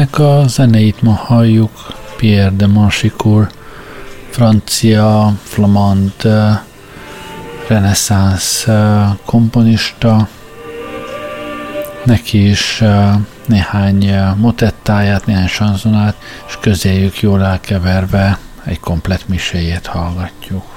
akinek a zeneit ma halljuk, Pierre de Manchicourt, francia, flamand, reneszánsz komponista, neki is néhány motettáját, néhány sanzonát, és közéjük jól elkeverve egy komplet miséjét hallgatjuk.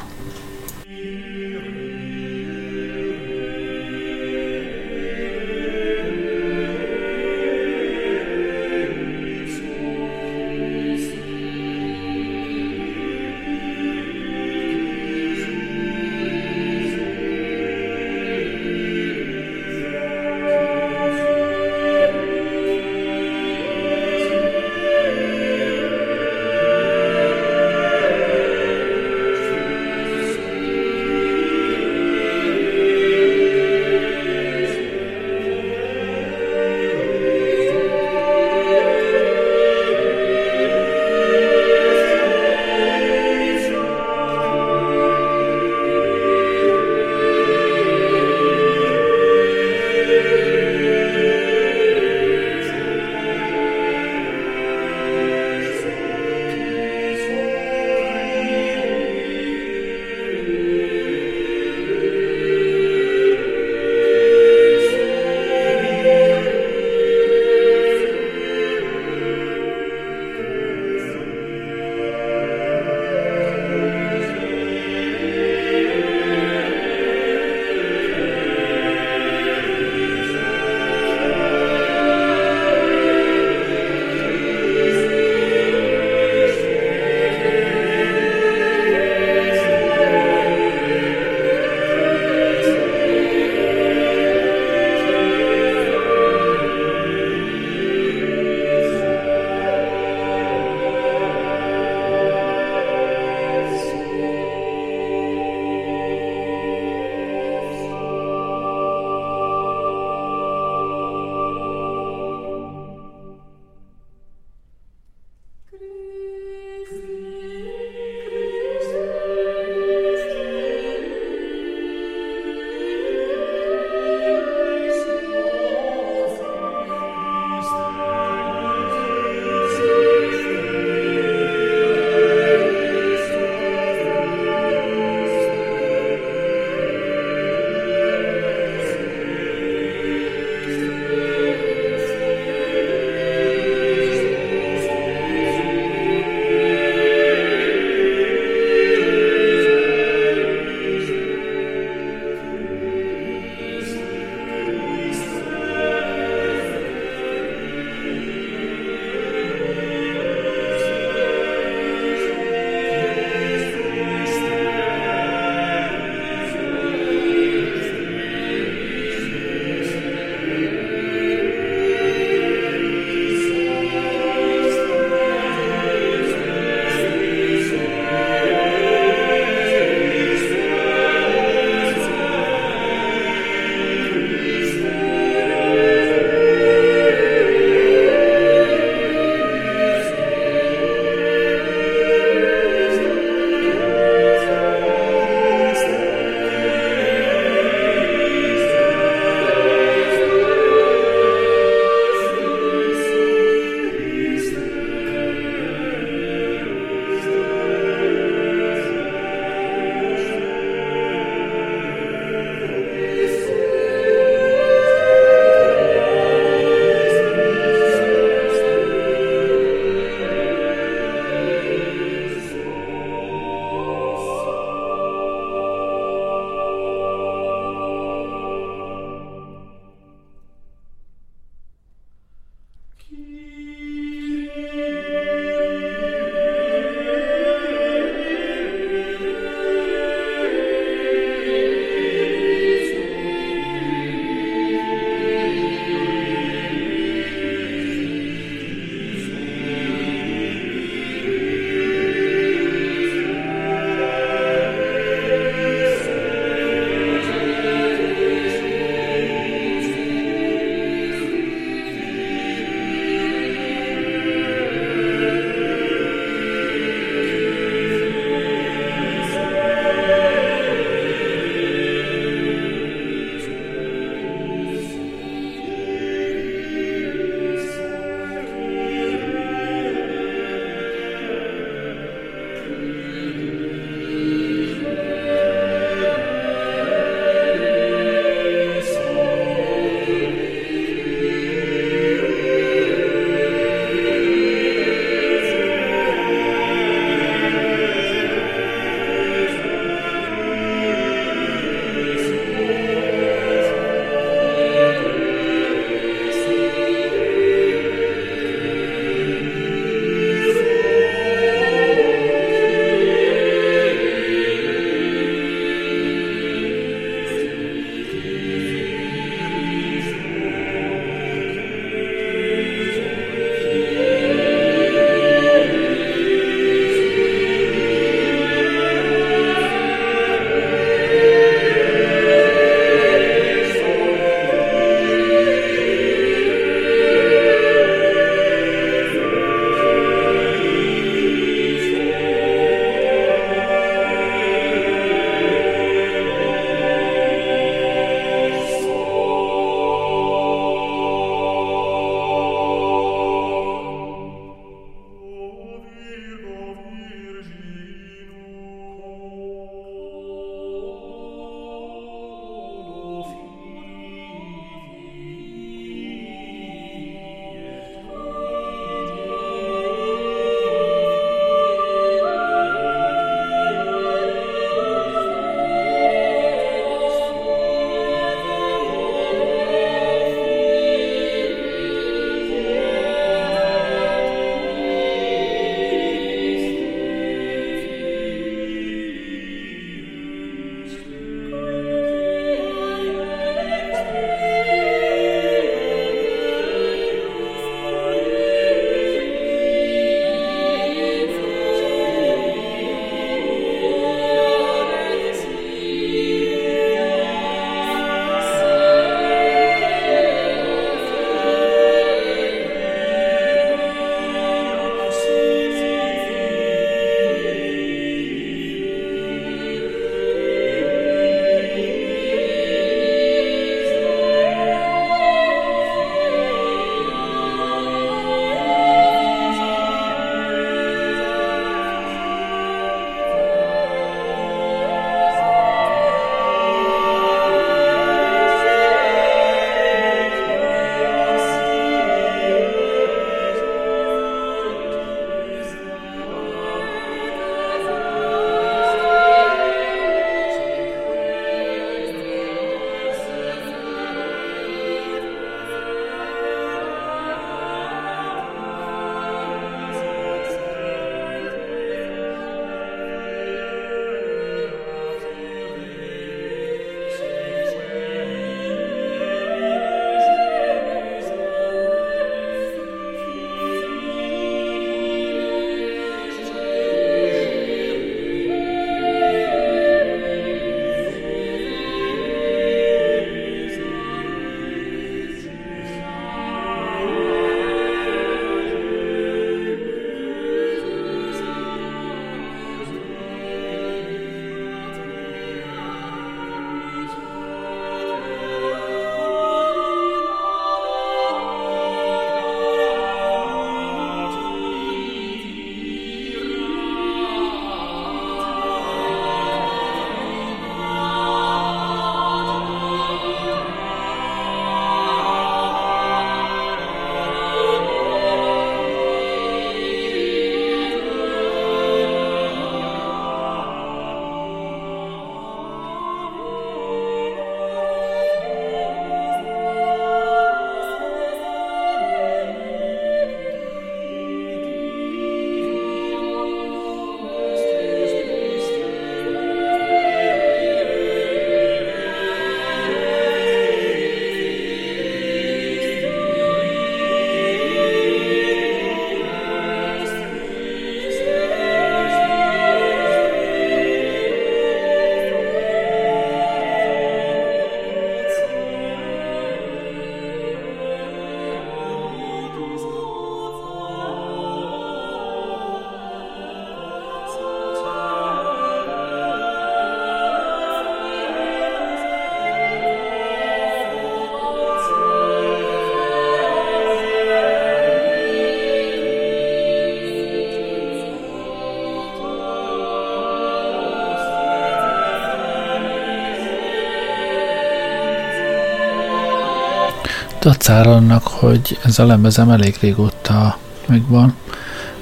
Dacára annak, hogy ez a lemezem elég régóta megvan,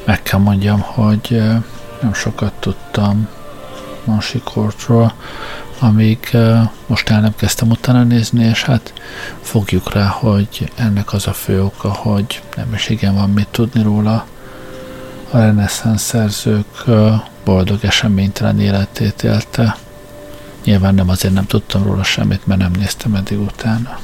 meg kell mondjam, hogy nem sokat tudtam Mansikortról, amíg most el nem kezdtem utána nézni, és hát fogjuk rá, hogy ennek az a fő oka, hogy nem is igen van mit tudni róla. A reneszánsz szerzők boldog eseménytelen életét élte. Nyilván nem azért nem tudtam róla semmit, mert nem néztem eddig utána.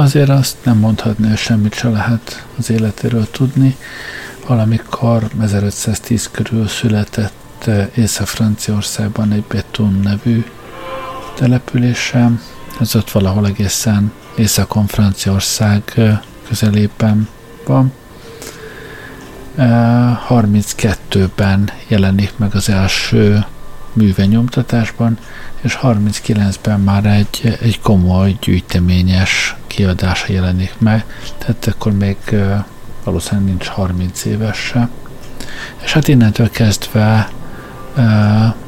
Azért azt nem mondhatni, hogy semmit se lehet az életéről tudni. Valamikor 1510 körül született eh, Észak-Franciaországban egy Betun nevű településen. Ez ott valahol egészen Északon Franciaország eh, közelében van. 32-ben eh, jelenik meg az első műve nyomtatásban, és 39-ben már egy, egy komoly gyűjteményes kiadása jelenik meg, tehát akkor még valószínűleg nincs 30 éves se. És hát innentől kezdve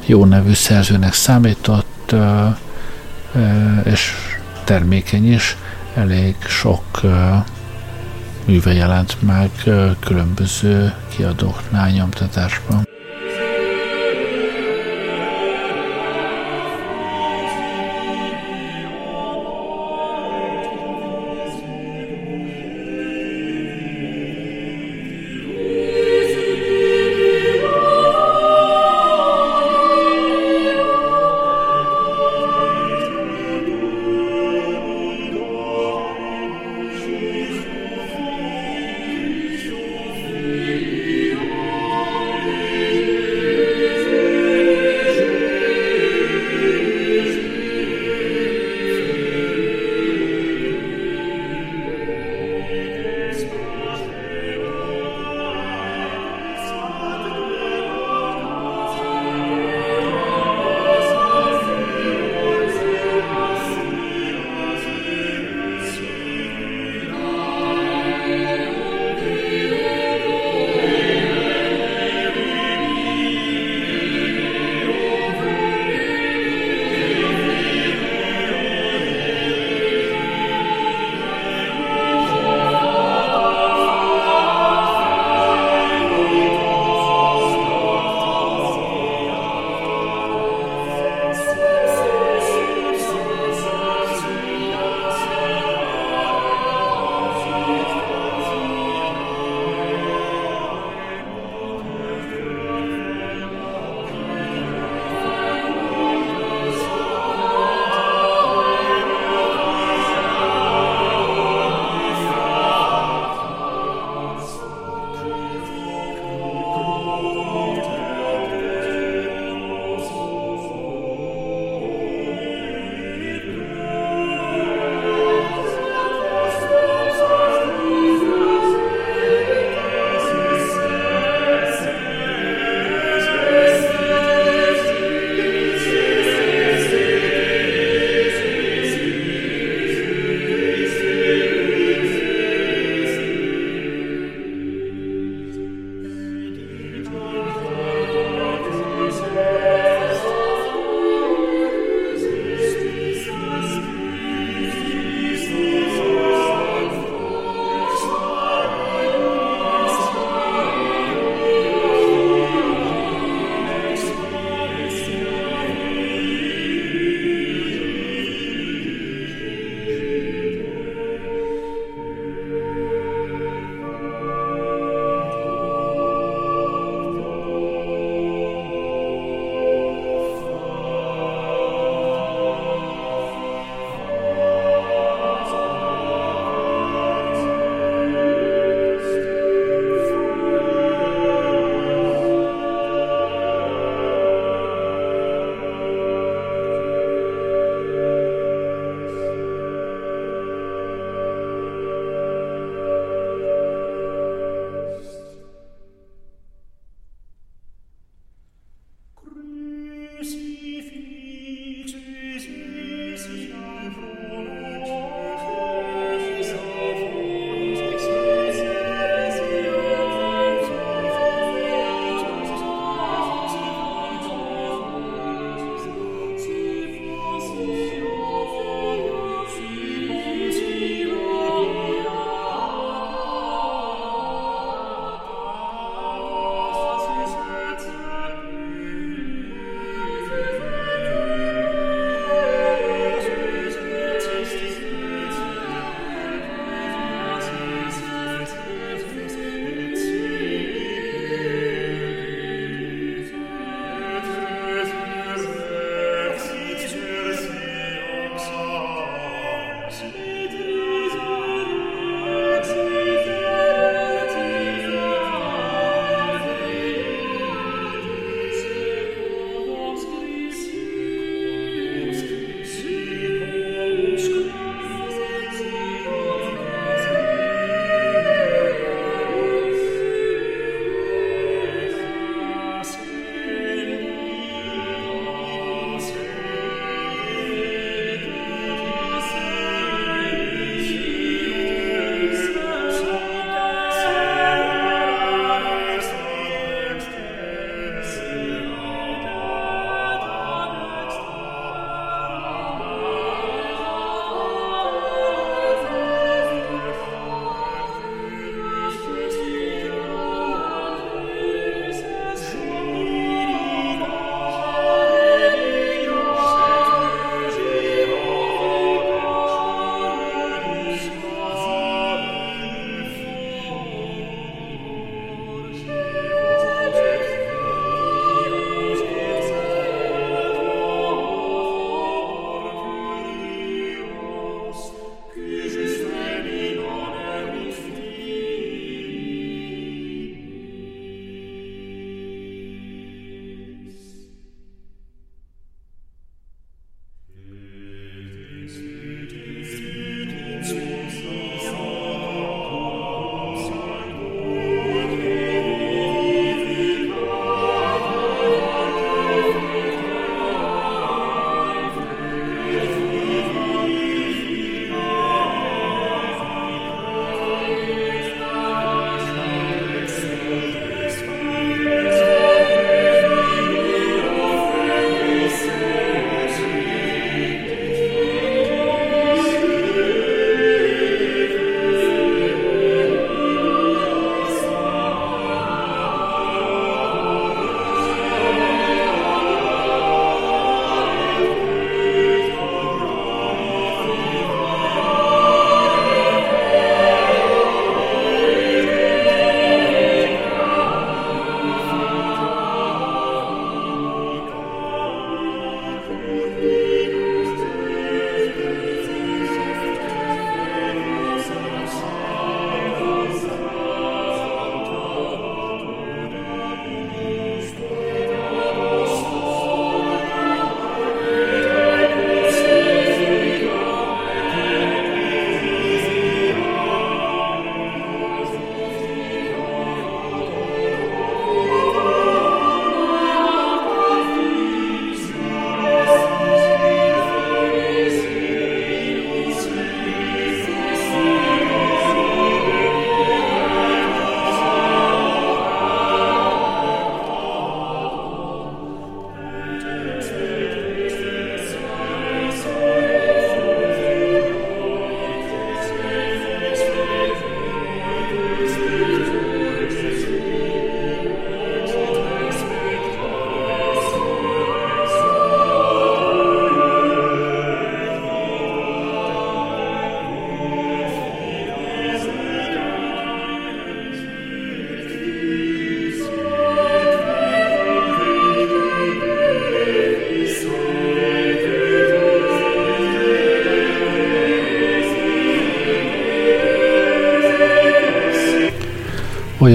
jó nevű szerzőnek számított, és termékeny is, elég sok műve jelent meg különböző kiadóknál nyomtatásban.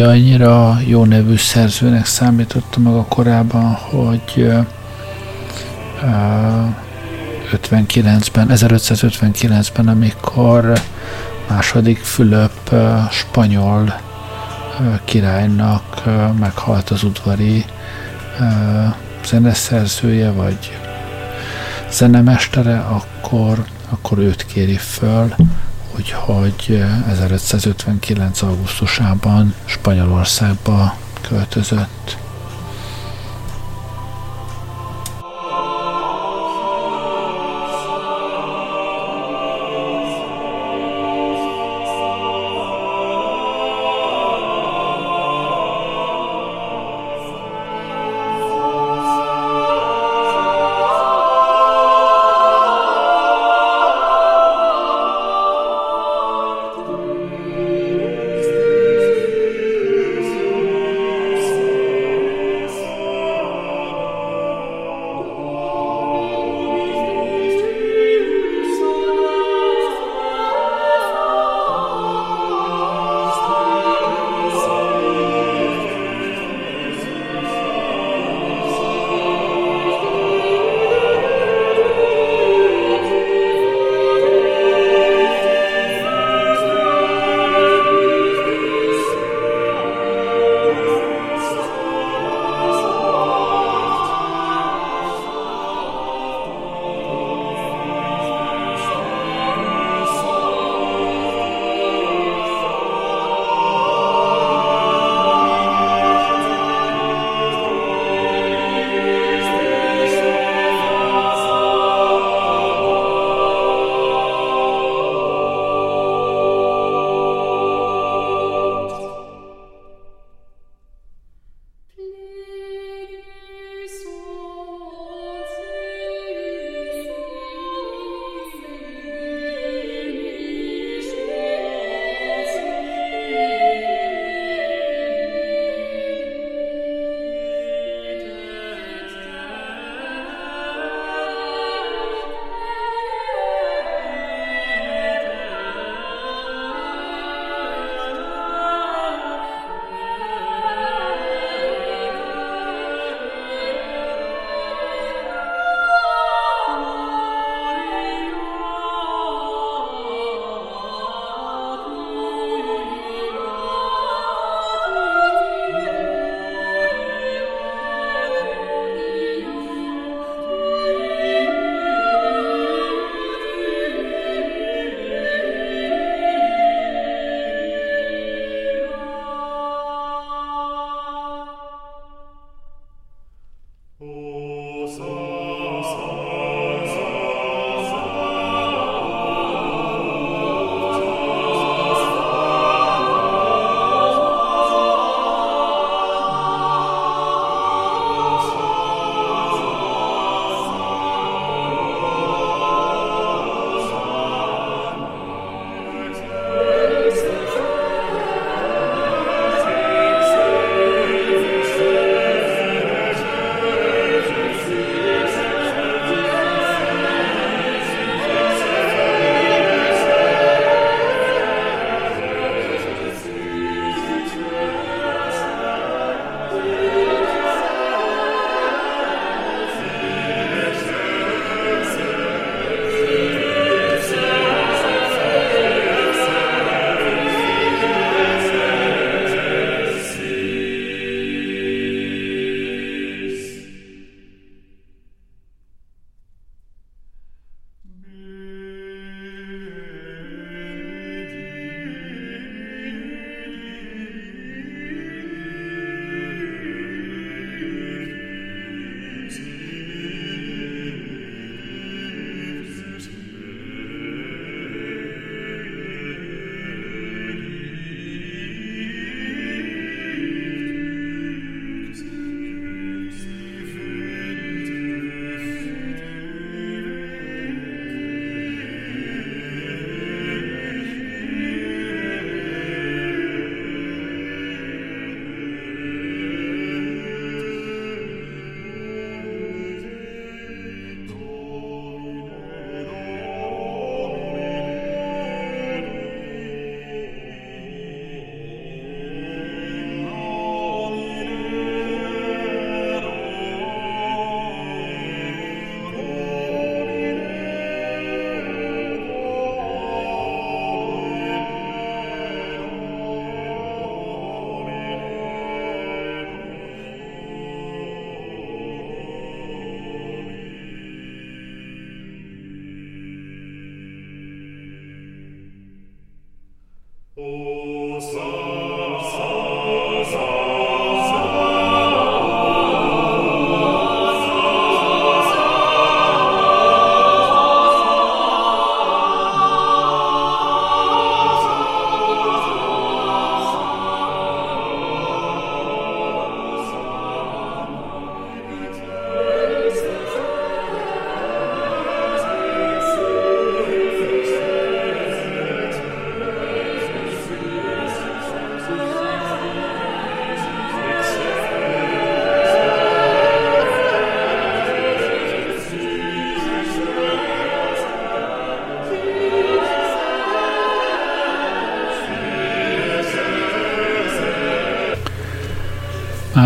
Olyannyira jó nevű szerzőnek számította maga korábban, hogy 59-ben, 1559-ben, amikor második Fülöp spanyol királynak meghalt az udvari zeneszerzője, vagy zenemestere, akkor, akkor őt kéri föl, úgyhogy 1559. augusztusában Spanyolországba költözött.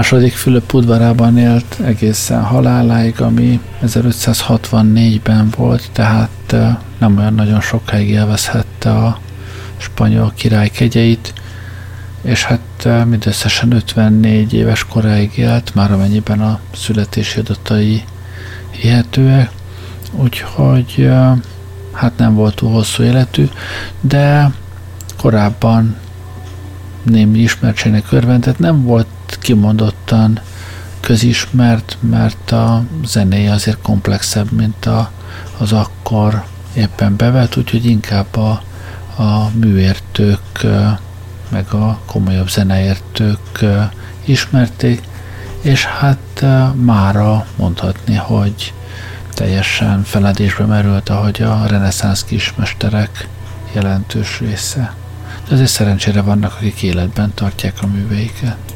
Második Fülöp udvarában élt egészen haláláig, ami 1564-ben volt, tehát nem olyan nagyon sokáig élvezhette a spanyol király kegyeit, és hát mindösszesen 54 éves koráig élt, már amennyiben a születési adatai hihetőek, úgyhogy hát nem volt túl hosszú életű, de korábban némi ismertségnek örvendett, nem volt kimondottan közismert, mert a zenéje azért komplexebb, mint a, az akkor éppen bevett, úgyhogy inkább a, a műértők, meg a komolyabb zeneértők ismerték, és hát mára mondhatni, hogy teljesen feledésbe merült, ahogy a reneszánsz kismesterek jelentős része. De azért szerencsére vannak, akik életben tartják a műveiket.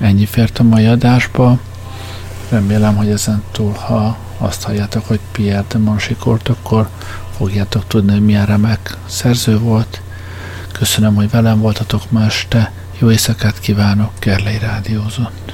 Ennyi fért a mai adásba. Remélem, hogy ezen túl, ha azt halljátok, hogy Pierre de Mansikort, akkor fogjátok tudni, hogy milyen remek szerző volt. Köszönöm, hogy velem voltatok ma este. Jó éjszakát kívánok, Gerlei Rádiózott.